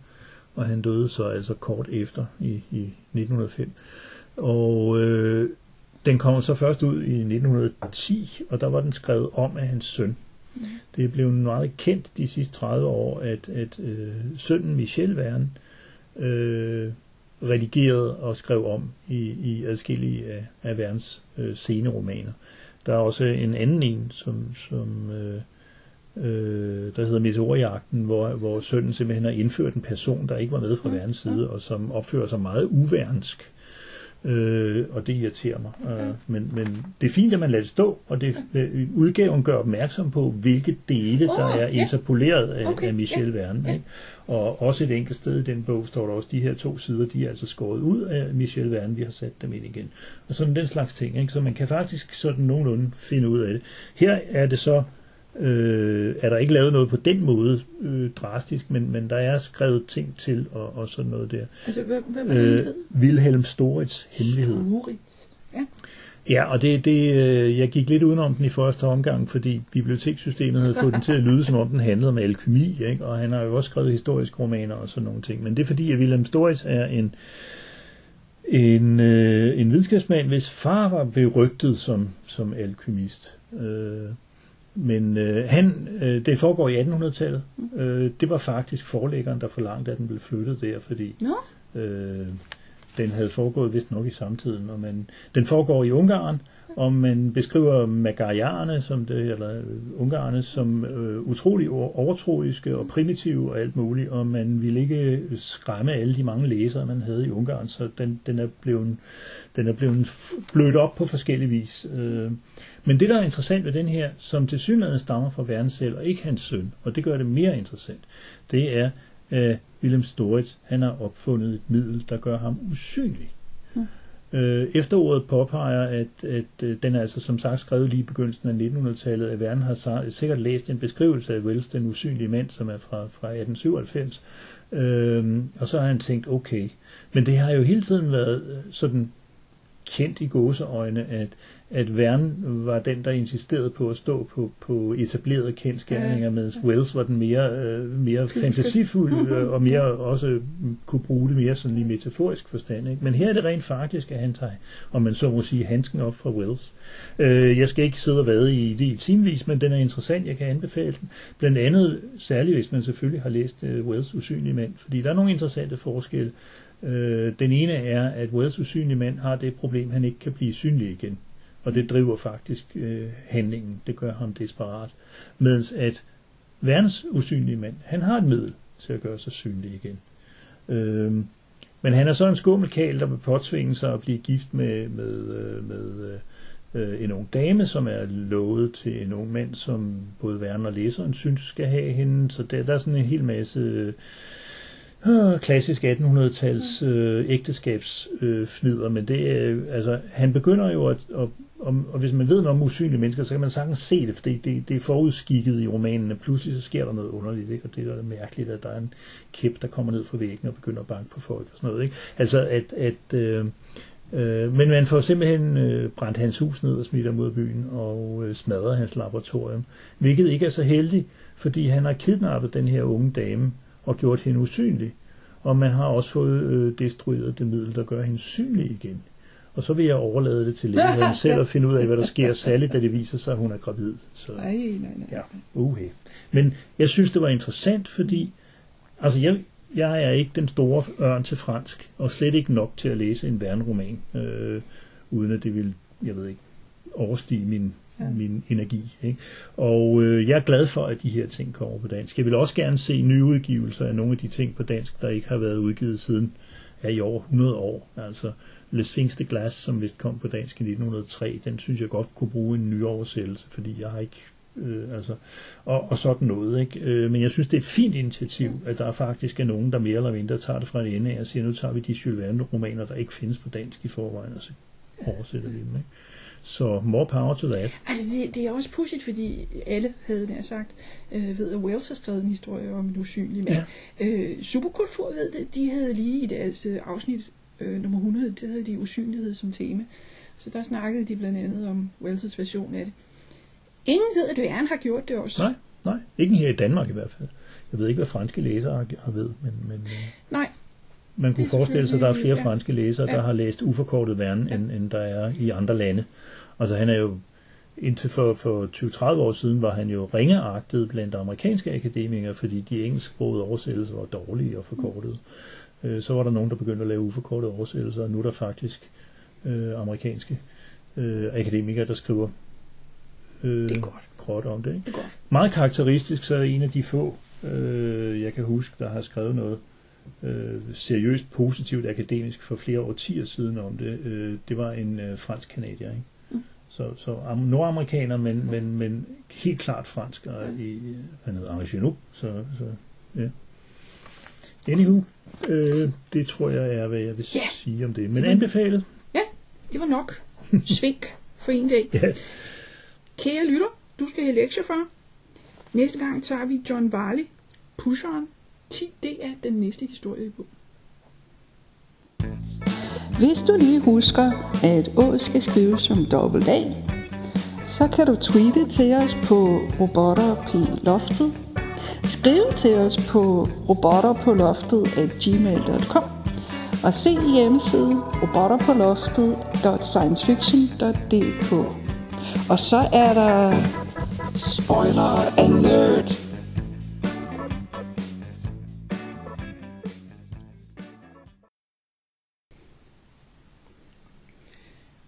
og han døde så altså kort efter i, i 1905. Og øh, den kommer så først ud i 1910, og der var den skrevet om af hans søn. Det er blevet meget kendt de sidste 30 år, at, at øh, sønnen Michel Verne øh, redigerede og skrev om i, i adskillige af, af Vernes øh, sceneromaner. Der er også en anden en, som, som øh, øh, der hedder Meteorjagten, hvor, hvor sønnen simpelthen har indført en person, der ikke var med fra Vernes side, og som opfører sig meget uvernsk. Øh, og det irriterer mig. Øh, men, men det er fint, at man lader det stå, og det, øh, udgaven gør opmærksom på, hvilke dele, der
Åh,
er
ja.
interpoleret af,
Okay,
af Michel
ja,
Verne.
ja.
Ikke? Og også et enkelt sted i den bog står der også, de her to sider, de er altså skåret ud af Michel Verne, vi har sat dem ind igen. Og sådan den slags ting. Ikke? Så man kan faktisk sådan nogenlunde finde ud af det. Her er det så øh, er der ikke lavet noget på den måde øh, drastisk, men, men der er skrevet ting til og, og sådan noget der.
Altså, hvad, hvad var det,
Øh? Wilhelm Storits hemmelighed.
Storitz. Ja.
Ja, og det, det, øh, jeg gik lidt udenom den i første omgang, fordi bibliotekssystemet havde fået den til at lyde, som om den handlede om alkemi, ikke? og han har jo også skrevet historiske romaner og sådan nogle ting. Men det er fordi, at Wilhelm Storits er en, en, øh, en videnskabsmand, hvis far var berygtet som, som alkymist. Øh, men øh, han, øh, det foregår i 1800-tallet. Øh, det var faktisk forlæggeren, der forlangte, at den blev flyttet der, fordi
Nå,
øh, den havde foregået vist nok i samtiden. Og man, den foregår i Ungarn, og man beskriver magarierne, som det, eller øh, ungarerne, som øh, utrolig overtroiske og primitive og alt muligt, og man ville ikke skræmme alle de mange læsere, man havde i Ungarn, så den, den er blevet, den er blevet blødt op på forskellige vis. Øh, men det, der er interessant ved den her, som til synligheden stammer fra verden selv, og ikke hans søn, og det gør det mere interessant, det er, at Willem Storitz, han har opfundet et middel, der gør ham usynlig. Øh, Efterordet påpeger, at, at øh, den er altså som sagt skrevet lige i begyndelsen af 1900-tallet, at verden har sikkert læst en beskrivelse af Wells, den usynlige mand, som er fra, fra 1897. Øh, og så har han tænkt, okay. Men det har jo hele tiden været øh, sådan kendt i gåseøjne, at, at Verne var den, der insisterede på at stå på, på etablerede kendskærninger,
Ja,
mens Wells var den mere, øh, mere fantasifuld øh, og mere også kunne bruge det mere sådan i metaforisk forstand. Ikke? Men her er det rent faktisk, at han tager, om man så må sige, handsken op fra Wells. Øh, jeg skal ikke sidde og vade i det i timevis, men den er interessant, jeg kan anbefale den. Blandt andet, særligt hvis man selvfølgelig har læst øh, Wells Usynlige Mænd, fordi der er nogle interessante forskelle. Øh, den ene er, at Wells usynlige mand har det problem, at han ikke kan blive synlig igen. Og det driver faktisk øh, handlingen. Det gør ham desperat. Mens at verdens usynlige mand, han har et middel til at gøre sig synlig igen. Øh, men han er så en skummel kæl, der vil påtvinge sig at blive gift med, med, øh, med øh, øh, en ung dame, som er lovet til en ung mand, som både Werner og læseren synes skal have hende. Så der, der er sådan en hel masse øh, øh klassisk 1800-tals øh, ægteskabsfnider, men det øh, altså, han begynder jo at, at og, og hvis man ved noget om usynlige mennesker, så kan man sagtens se det, for det, det, det er forudskikket i romanen, pludselig så sker der noget underligt, ikke? og det er mærkeligt, at der er en kæp, der kommer ned fra væggen og begynder at banke på folk og sådan noget. Ikke? Altså, at, at øh, øh, men man får simpelthen øh, brændt hans hus ned og smidt ham ud af byen og øh, smadret hans laboratorium, hvilket ikke er så heldigt, fordi han har kidnappet den her unge dame og gjort hende usynlig. Og man har også fået øh, destrueret det middel, der gør hende synlig igen. Og så vil jeg overlade det til lægen selv at finde ud af, hvad der sker, særligt da det viser sig, at hun er gravid. Så,
nej, nej, nej.
ja, uhe. Men jeg synes, det var interessant, fordi altså jeg, jeg er ikke den store ørn til fransk, og slet ikke nok til at læse en værnroman, øh, uden at det vil, jeg ved ikke, overstige min, ja. min energi. Ikke? Og øh, jeg er glad for, at de her ting kommer på dansk. Jeg vil også gerne se nye udgivelser af nogle af de ting på dansk, der ikke har været udgivet siden ja, i over 100 år. Altså Le Sphinx de Glace, som vist kom på dansk i 1903, den synes jeg godt kunne bruge en ny oversættelse, fordi jeg har ikke øh, altså, og, og sådan noget. Ikke? Øh, men jeg synes, det er et fint initiativ, at der faktisk er nogen, der mere eller mindre tager det fra en ende af og siger, nu tager vi de Jules Verne-romaner, der ikke findes på dansk i forvejen, og så oversætter vi dem. Ikke? Så more power to that.
Altså, det, det er også pudsigt, fordi alle havde nær sagt, øh, ved at Wells har skrevet en historie om en usynlig mand. Ja. Øh, Superkultur ved det, de havde lige i deres øh, afsnit øh, nummer 100, der havde de usynlighed som tema. Så der snakkede de blandt andet om Wells' version af det. Ingen ved, at Verne har gjort det også.
Nej, nej. Ikke her i Danmark i hvert fald. Jeg ved ikke, hvad franske læsere har, ved, men, men øh,
Nej,
man kunne forestille sig, at der er flere
ja.
franske læsere, der
Ja.
har læst uforkortet Verne,
Ja.
end, end der er i andre lande. Altså han er jo indtil for, for 20-30 år siden var han jo ringeagtet blandt amerikanske akademikere, fordi de engelsksprogede oversættelser var dårlige og forkortede. Øh, Så var der nogen, der begyndte at lave uforkortede oversættelser, og nu er der faktisk øh, amerikanske øh, akademikere, der skriver øh,
Det er godt.
godt om det. Ikke?
det er godt.
Meget karakteristisk, så er en af de få, øh, jeg kan huske, der har skrevet noget øh, seriøst positivt akademisk for flere årtier siden om det. Øh, det var en øh, fransk kanadier, ikke?
Mm.
Så, så am- nordamerikaner, men, men, men helt klart fransk, og i, han hedder Genoux, så, så ja. Anywho, øh, det tror jeg er, hvad jeg vil
Ja.
sige om det. Men anbefalet,
Ja, det var nok. Svink for en dag.
ja,
Kære lytter, du skal have lektier for. Næste gang tager vi John Varley, Pusheren. 10 det er den næste historie i bogen.
Hvis du lige husker, at Å skal skrives som dobbelt A, så kan du tweete til os på robotterploftet. Skriv til os på robotterpåloftet.gmail.com og se hjemmesiden robotterpåloftet.sciencefiction.dk Og så er der
Spoiler alert!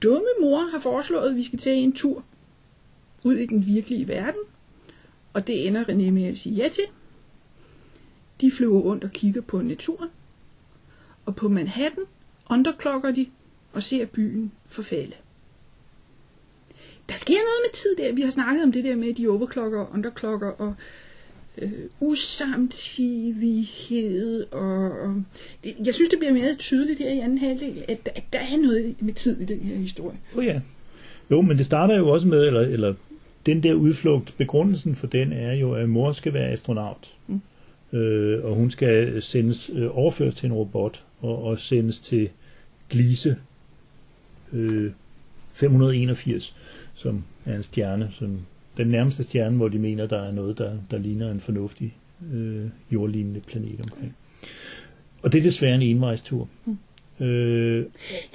Dumme mor har foreslået, at vi skal tage en tur ud i den virkelige verden, og det ender René med at sige ja til. De flyver rundt og kigger på naturen, og på Manhattan underklokker de og ser byen forfalde. Der sker noget med tid der. Vi har snakket om det der med, de overklokker og underklokker og øh, usamtidighed. Og, og det, jeg synes, det bliver mere tydeligt her i anden halvdel, at, at der er noget med tid i den her historie.
Oh ja. Jo, men det starter jo også med, eller, eller den der udflugt, begrundelsen for den er jo, at mor skal være astronaut. Mm. Øh, og hun skal sendes øh, overført til en robot, og, og sendes til Glise øh, 581, som er en stjerne, som den nærmeste stjerne, hvor de mener, der er noget, der, der ligner en fornuftig øh, jordlignende planet omkring. Og det er desværre en envejstur. Mm. Øh,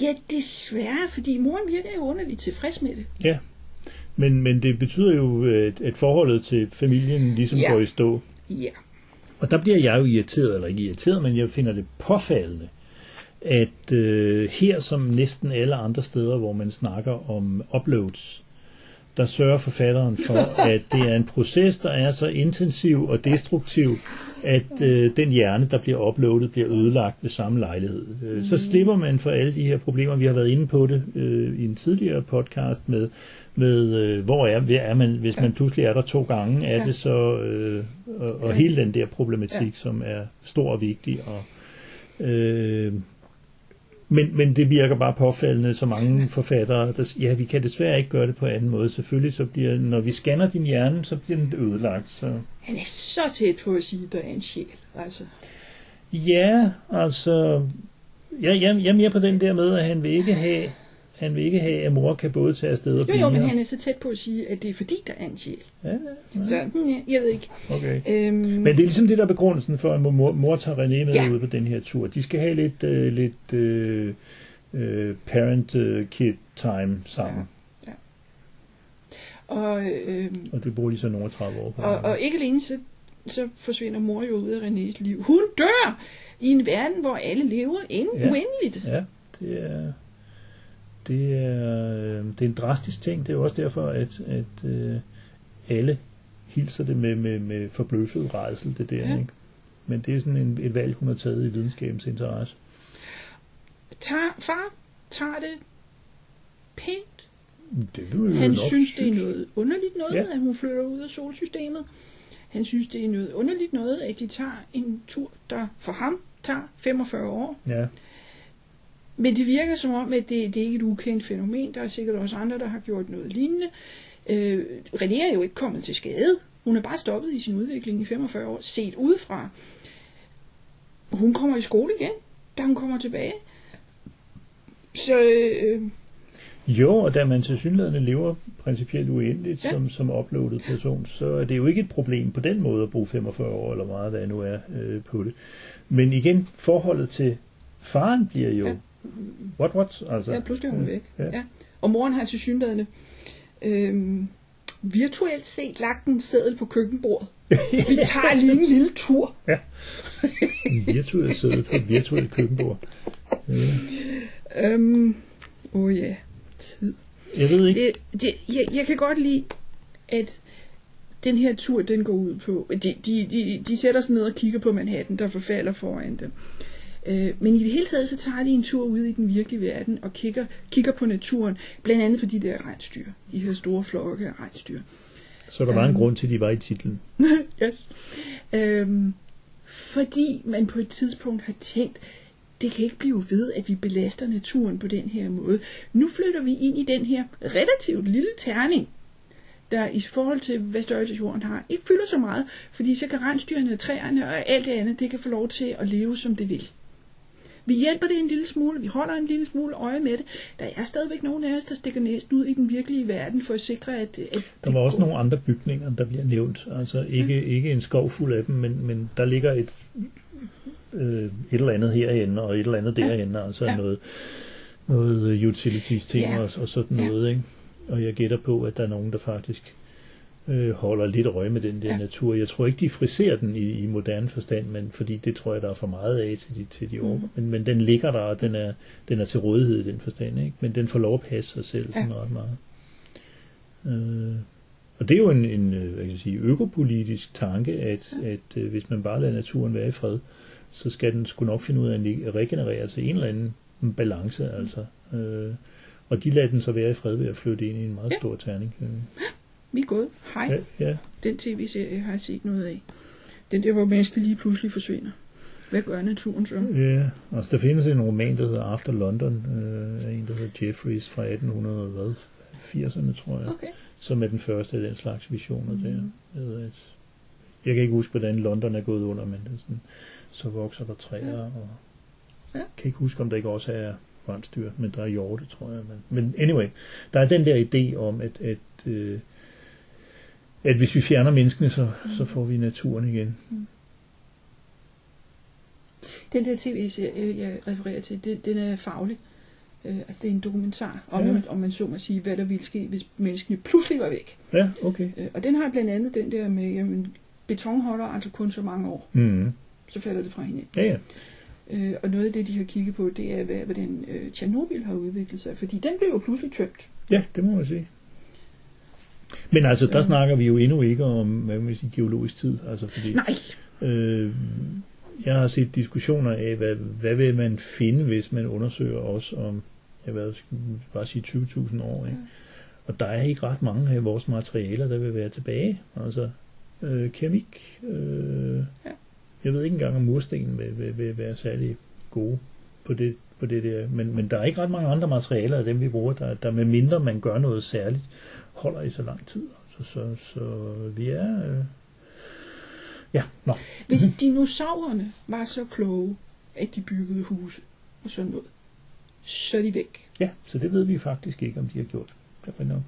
Ja, desværre, fordi moren virker jo underligt tilfreds med det.
ja, men, men det betyder jo, at, at forholdet til familien ligesom
Ja.
går i stå.
Ja.
Og der bliver jeg jo irriteret, eller ikke irriteret, men jeg finder det påfaldende, at øh, her som næsten alle andre steder, hvor man snakker om uploads, der sørger forfatteren for, at det er en proces, der er så intensiv og destruktiv, at øh, den hjerne, der bliver uploadet, bliver ødelagt ved samme lejlighed. Øh, Så slipper man for alle de her problemer. Vi har været inde på det øh, i en tidligere podcast med, med øh, hvor er, er man, hvis man pludselig er der to gange, er
Ja.
det så, øh, og, og
Ja.
hele den der problematik,
Ja.
som er stor og vigtig, og øh, men, men det virker bare påfaldende, så mange forfattere, der, ja, vi kan desværre ikke gøre det på anden måde. Selvfølgelig, så bliver, når vi scanner din hjerne, så bliver den ødelagt. Så.
Han er så tæt på at sige, at der er en sjæl. Altså.
Ja, altså, jeg, jeg, jeg er mere på den der med, at han vil ikke have, han vil ikke have, at mor kan både tage afsted og
Jo,
blive
jo, men
her.
han er så tæt på at sige, at det er fordi, der er en sjæl.
Ja, ja, ja.
Så hmm, ja, jeg ved ikke.
okay.
Øhm,
Men det er ligesom det der er begrundelsen for, at mor, mor tager René med
Ja.
ja. ud på den her tur. De skal have lidt, øh, lidt øh, øh, parent-kid time sammen.
og, øhm,
Og det bruger de så nogle 30 år på.
og, og ikke alene så, så forsvinder mor jo ud af Renés liv. Hun dør i en verden, hvor alle lever
Ja.
ja. uendeligt.
Ja, det er, det er, øh, det er en drastisk ting. Det er jo også derfor, at, at øh, alle hilser det med, med, med forbløffet redsel, det der.
Ja.
Ikke? Men det er sådan en, et valg, hun har taget i videnskabens interesse.
Tager, far tager det pænt.
Det vil
Han
nok
synes, det er noget underligt noget,
ja.
at hun flytter ud af solsystemet. Han synes, det er noget underligt noget, at de tager en tur, der for ham tager 45 år.
Ja,
Men det virker som om, at det, det er ikke et ukendt fænomen. Der er sikkert også andre, der har gjort noget lignende. Øh, René er jo ikke kommet til skade. Hun er bare stoppet i sin udvikling i 45 år, set udefra. Hun kommer i skole igen, da hun kommer tilbage. Så øh,
Jo, og da man til synligheden lever principielt uendeligt
Ja.
som, som uploadet person, så er det jo ikke et problem på den måde at bruge 45 år, eller meget hvad nu er øh, på det. Men igen, forholdet til faren bliver jo,
Ja.
Ja. what, what? Altså,
ja, pludselig er hun væk.
Ja.
Ja. Og moren har til synligheden øh, virtuelt set lagt en seddel på køkkenbordet. Vi tager lige en lille tur.
En virtuel sæde på virtuelt køkkenbord. Ja.
Øhm, åh oh ja, tid.
Jeg ved ikke,
Det, det, jeg, jeg kan godt lide, at den her tur, den går ud på... De, de, de, de sætter sig ned og kigger på Manhattan, der forfalder foran dem. Øh, men i det hele taget, så tager de en tur ud i den virkelige verden og kigger, kigger på naturen. Blandt andet på de der rensdyr. De her store flokke af rensdyr.
så der var en
øhm.
grund til, at de var i titlen.
yes. Øhm, fordi man på et tidspunkt har tænkt, det kan ikke blive ved, at vi belaster naturen på den her måde. Nu flytter vi ind i den her relativt lille terning, der i forhold til, hvad størrelse jorden har, ikke fylder så meget, fordi så kan rensdyrene træerne og alt det andet, det kan få lov til at leve, som det vil. Vi hjælper det en lille smule, vi holder en lille smule øje med det. Der er stadigvæk nogen af os, der stikker næsten ud i den virkelige verden for at sikre, at, at
Der var også
går.
nogle andre bygninger, der bliver nævnt. Altså ikke, ikke en skov fuld af dem, men, men der ligger et, øh, et eller andet herinde, og et eller andet
Ja.
derinde. Altså
Ja.
noget, noget utilities ting
Ja.
og, og sådan
Ja.
noget. Ikke? Og jeg gætter på, at der er nogen, der faktisk øh, holder lidt øje med den der
Ja.
ja. natur. Jeg tror ikke, de friserer den i, i moderne forstand, men fordi det tror jeg, der er for meget af til de, til de år. Men, men den ligger der, og den er, den er til rådighed i den forstand. Ikke? Men den får lov at passe sig selv sådan ret meget. Øh, og det er jo en, en øh, hvad kan jeg sige, økopolitisk tanke, at, ja. at øh, hvis man bare lader naturen være i fred, så skal den sgu nok finde ud af at regenerere til en eller anden balance. Altså. Øh, og de lader den så være i fred ved at flytte ind i en meget
Ja.
ja. stor terning. Øh,
Vi er gået. Hej.
Ja, ja.
Den tv-serie har jeg set noget af. Den der, hvor mennesker lige pludselig forsvinder. Hvad gør naturen så?
Ja, altså der findes en roman, der hedder After London, øh, en, der hedder Jeffries fra 1880'erne, tror jeg,
Okay.
som er den første af den slags visioner der. Med at, jeg kan ikke huske, hvordan London er gået under, men det er sådan, så vokser der træer, og
Ja.
jeg kan ikke huske, om der ikke også er rensdyr, men der er hjorte, tror jeg. Men, men anyway, der er den der idé om, at, at, øh, at hvis vi fjerner menneskene, så, så får vi naturen igen.
Den der tv-serie, jeg refererer til, det, den er faglig. Øh, altså det er en dokumentar om,
ja.
om man så må sige, hvad der ville ske, hvis menneskene pludselig var væk.
Ja, okay.
Øh, og den har blandt andet den der med, jamen, beton holder altså kun så mange år,
Mm.
så falder det fra hinanden.
Ja, ja.
Øh, og noget af det, de har kigget på, det er, hvad, hvordan øh, Tjernobyl har udviklet sig. Fordi den blev jo pludselig tømt.
Ja, det må man sige. Men altså, der
Ja.
snakker vi jo endnu ikke om, hvad man sige, geologisk tid. Altså, fordi,
Nej,
øh, jeg har set diskussioner af, hvad, hvad vil man finde, hvis man undersøger os om, jeg vil bare sige 20.000 år. Ikke? Og der er ikke ret mange af vores materialer, der vil være tilbage. Altså, øh, keramik. Øh,
Ja.
Jeg ved ikke engang, om mursten vil, vil, vil være særlig gode på det, på det der. Men, men der er ikke ret mange andre materialer af dem, vi bruger, der, der med mindre man gør noget særligt, holder i så lang tid. Så, så, så vi er... Øh, ja, nå.
hvis dinosaurerne var så kloge, at de byggede huse og sådan noget, så er de væk.
Ja, så det ved vi faktisk ikke, om de har gjort. Det er nok.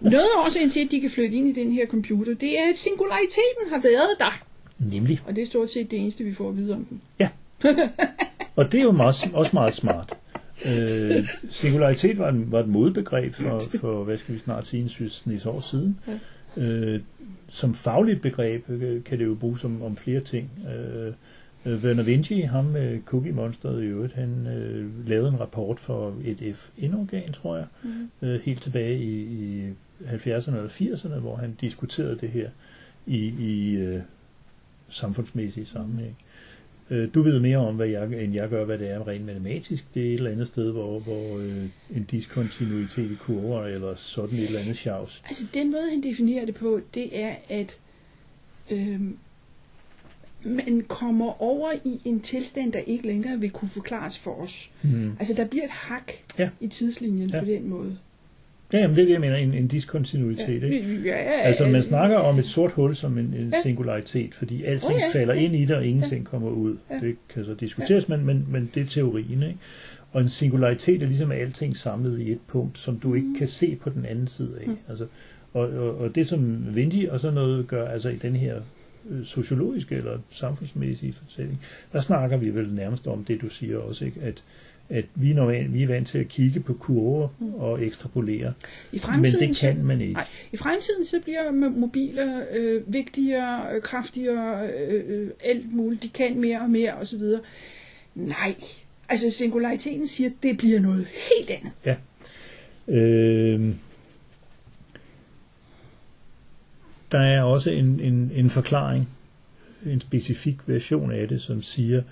Noget af årsagen til, at de kan flytte ind i den her computer, det er, at singulariteten har været der.
Nemlig.
Og det er stort set det eneste, vi får at vide om den.
Og det er jo meget, også meget smart. Øh, singularitet var, en, var et modebegreb for, for, hvad skal vi snart sige, en år siden. Øh, som fagligt begreb øh, kan det jo bruges om, om flere ting. Øh, øh, Werner Vinci, ham med Cookie Monsteret i øvrigt, han øh, lavede en rapport for et FN-organ, tror jeg,
Mm.
øh, helt tilbage i, i 70'erne eller 80'erne, hvor han diskuterede det her i, i øh, samfundsmæssige sammenhæng. Øh, Du ved mere om, hvad jeg, end jeg gør, hvad det er rent matematisk. Det er et eller andet sted, hvor, hvor øh, en diskontinuitet i kurver, eller sådan et eller andet sjavs.
Altså, den måde, han definerer det på, det er, at øhm, man kommer over i en tilstand, der ikke længere vil kunne forklares for os.
Mm.
Altså, der bliver et hak
Ja.
i tidslinjen
Ja.
på den måde.
Ja, jamen det er det, jeg mener, en, en diskontinuitet. Ikke?
ja, ja,
Altså, man
ja.
snakker om et sort hul som en, en
Ja.
singularitet, fordi alting
Oh, ja.
falder ind i det, og ingenting kommer ud.
Ja.
Det kan så diskuteres, men, men, men det er teorien. Ikke? Og en singularitet er ligesom alting samlet i et punkt, som du ikke kan se på den anden side af.
Mm.
Altså, og, og, og det som Vinci og sådan noget gør, altså i den her øh, sociologiske eller samfundsmæssige fortælling, der snakker vi vel nærmest om det, du siger også, ikke? at at vi normalt, vi er vant til at kigge på kurver og ekstrapolere,
I
men
fremtiden,
det kan man ikke.
Nej, i fremtiden så bliver mo- mobiler øh, vigtigere, øh, kraftigere, øh, øh, alt muligt. De kan mere og mere osv. Nej, altså singulariteten siger, at det bliver noget helt andet.
Øh, der er også en, en, en forklaring, en specifik version af det, som siger,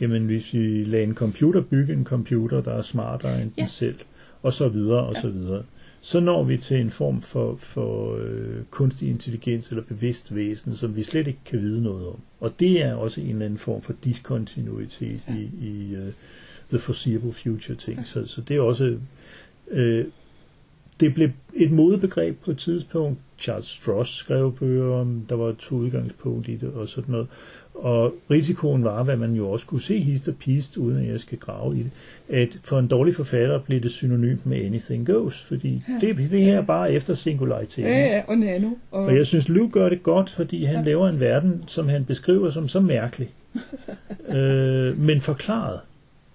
jamen hvis vi lader en computer bygge en computer, der er smartere end
Ja.
den selv, og så videre, og
Ja.
så videre, så når vi til en form for, for øh, kunstig intelligens eller bevidst væsen, som vi slet ikke kan vide noget om. Og det er også en eller anden form for diskontinuitet
Ja.
i, i uh, the foreseeable future ting. Så, så det er også... Øh, det blev et modebegreb på et tidspunkt. Charles Stross skrev bøger om, der var to udgangspunkt i det og sådan noget. Og risikoen var, hvad man jo også kunne se hist og pist, uden at jeg skal grave i det, at for en dårlig forfatter blev det synonymt med anything goes, fordi
Ja.
det, det her er bare efter singulariteten.
Ja, ja, og nano. Og,
Og jeg synes, Løv gør det godt, fordi han
Ja.
ja. laver en verden, som han beskriver som så mærkelig, øh, men forklaret.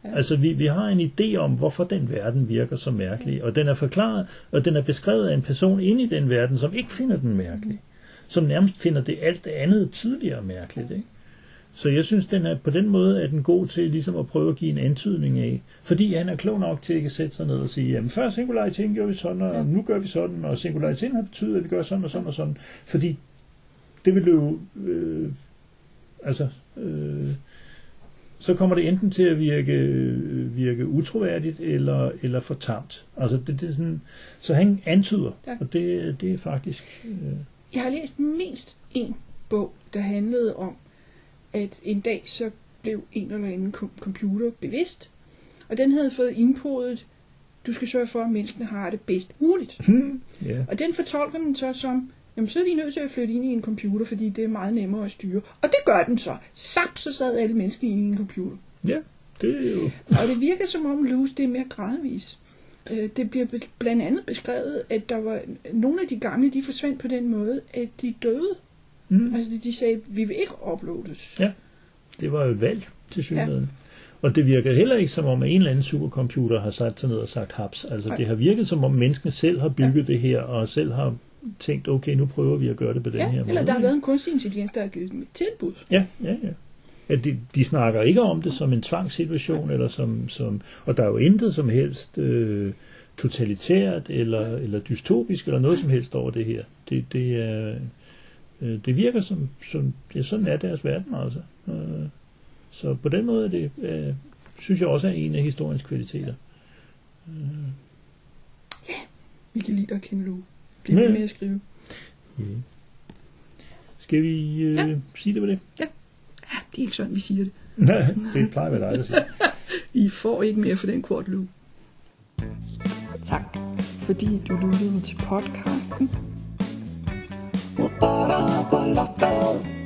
Ja. Altså vi, vi har en idé om, hvorfor den verden virker så mærkelig, og den er forklaret, og den er beskrevet af en person inde i den verden, som ikke finder den mærkelig, som nærmest finder det alt det andet tidligere mærkeligt. Ikke? Så jeg synes, den er, på den måde er den god til ligesom at prøve at give en antydning af, fordi han er klog nok til at ikke sætte sig ned og sige, jamen før singulariteten gjorde vi sådan, og ja. nu gør vi sådan, og singulariteten har betydet, at vi gør sådan og sådan og sådan, fordi det vil jo, øh, altså, øh, så kommer det enten til at virke, virke utroværdigt eller, eller for tamt. Altså det, det er sådan, så han antyder, ja. og det, det er faktisk... Øh...
Jeg har læst mindst en bog, der handlede om, at en dag så blev en eller anden computer bevidst, og den havde fået indpodet, du skal sørge for, at menneskene har det bedst muligt.
Hmm, yeah.
Og den fortolker man så som, jamen så er de nødt til at flytte ind i en computer, fordi det er meget nemmere at styre. Og det gør den så. Sap, så sad alle mennesker i en computer.
Ja, det er jo...
Og det virker som om Loose, det er mere gradvis. Øh, det bliver blandt andet beskrevet, at der var nogle af de gamle, de forsvandt på den måde, at de døde. Mm. Altså de sagde, vi vil ikke uploades.
Ja, det var jo et valg til synligheden. Ja. Og det virker heller ikke som om, at en eller anden supercomputer har sat sig ned og sagt haps. Altså Nej. det har virket som om menneskene selv har bygget ja. det her, og selv har tænkt, okay, nu prøver vi at gøre det på den
ja,
her måde.
eller der har været en kunstig intelligens, der har givet dem et tilbud.
Ja, ja, ja. ja de, de snakker ikke om det som en tvangssituation, eller som, som, og der er jo intet som helst øh, totalitært, eller, eller dystopisk, eller noget som helst over det her. Det, det, er, øh, det virker som, som ja, sådan er deres verden altså. Øh, så på den måde er det, øh, synes jeg også er en af historiens kvaliteter.
Øh. Ja, vi kan lide dig, Kim Lue. Bliv med, med at skrive.
Ja. Skal vi øh, ja. sige det med det?
Ja. ja, det er ikke sådan, vi siger det.
Nej, det plejer at være dig, der siger.
I får ikke mere for den kort Lue.
Tak, fordi du lyttede til podcasten.
All of the local.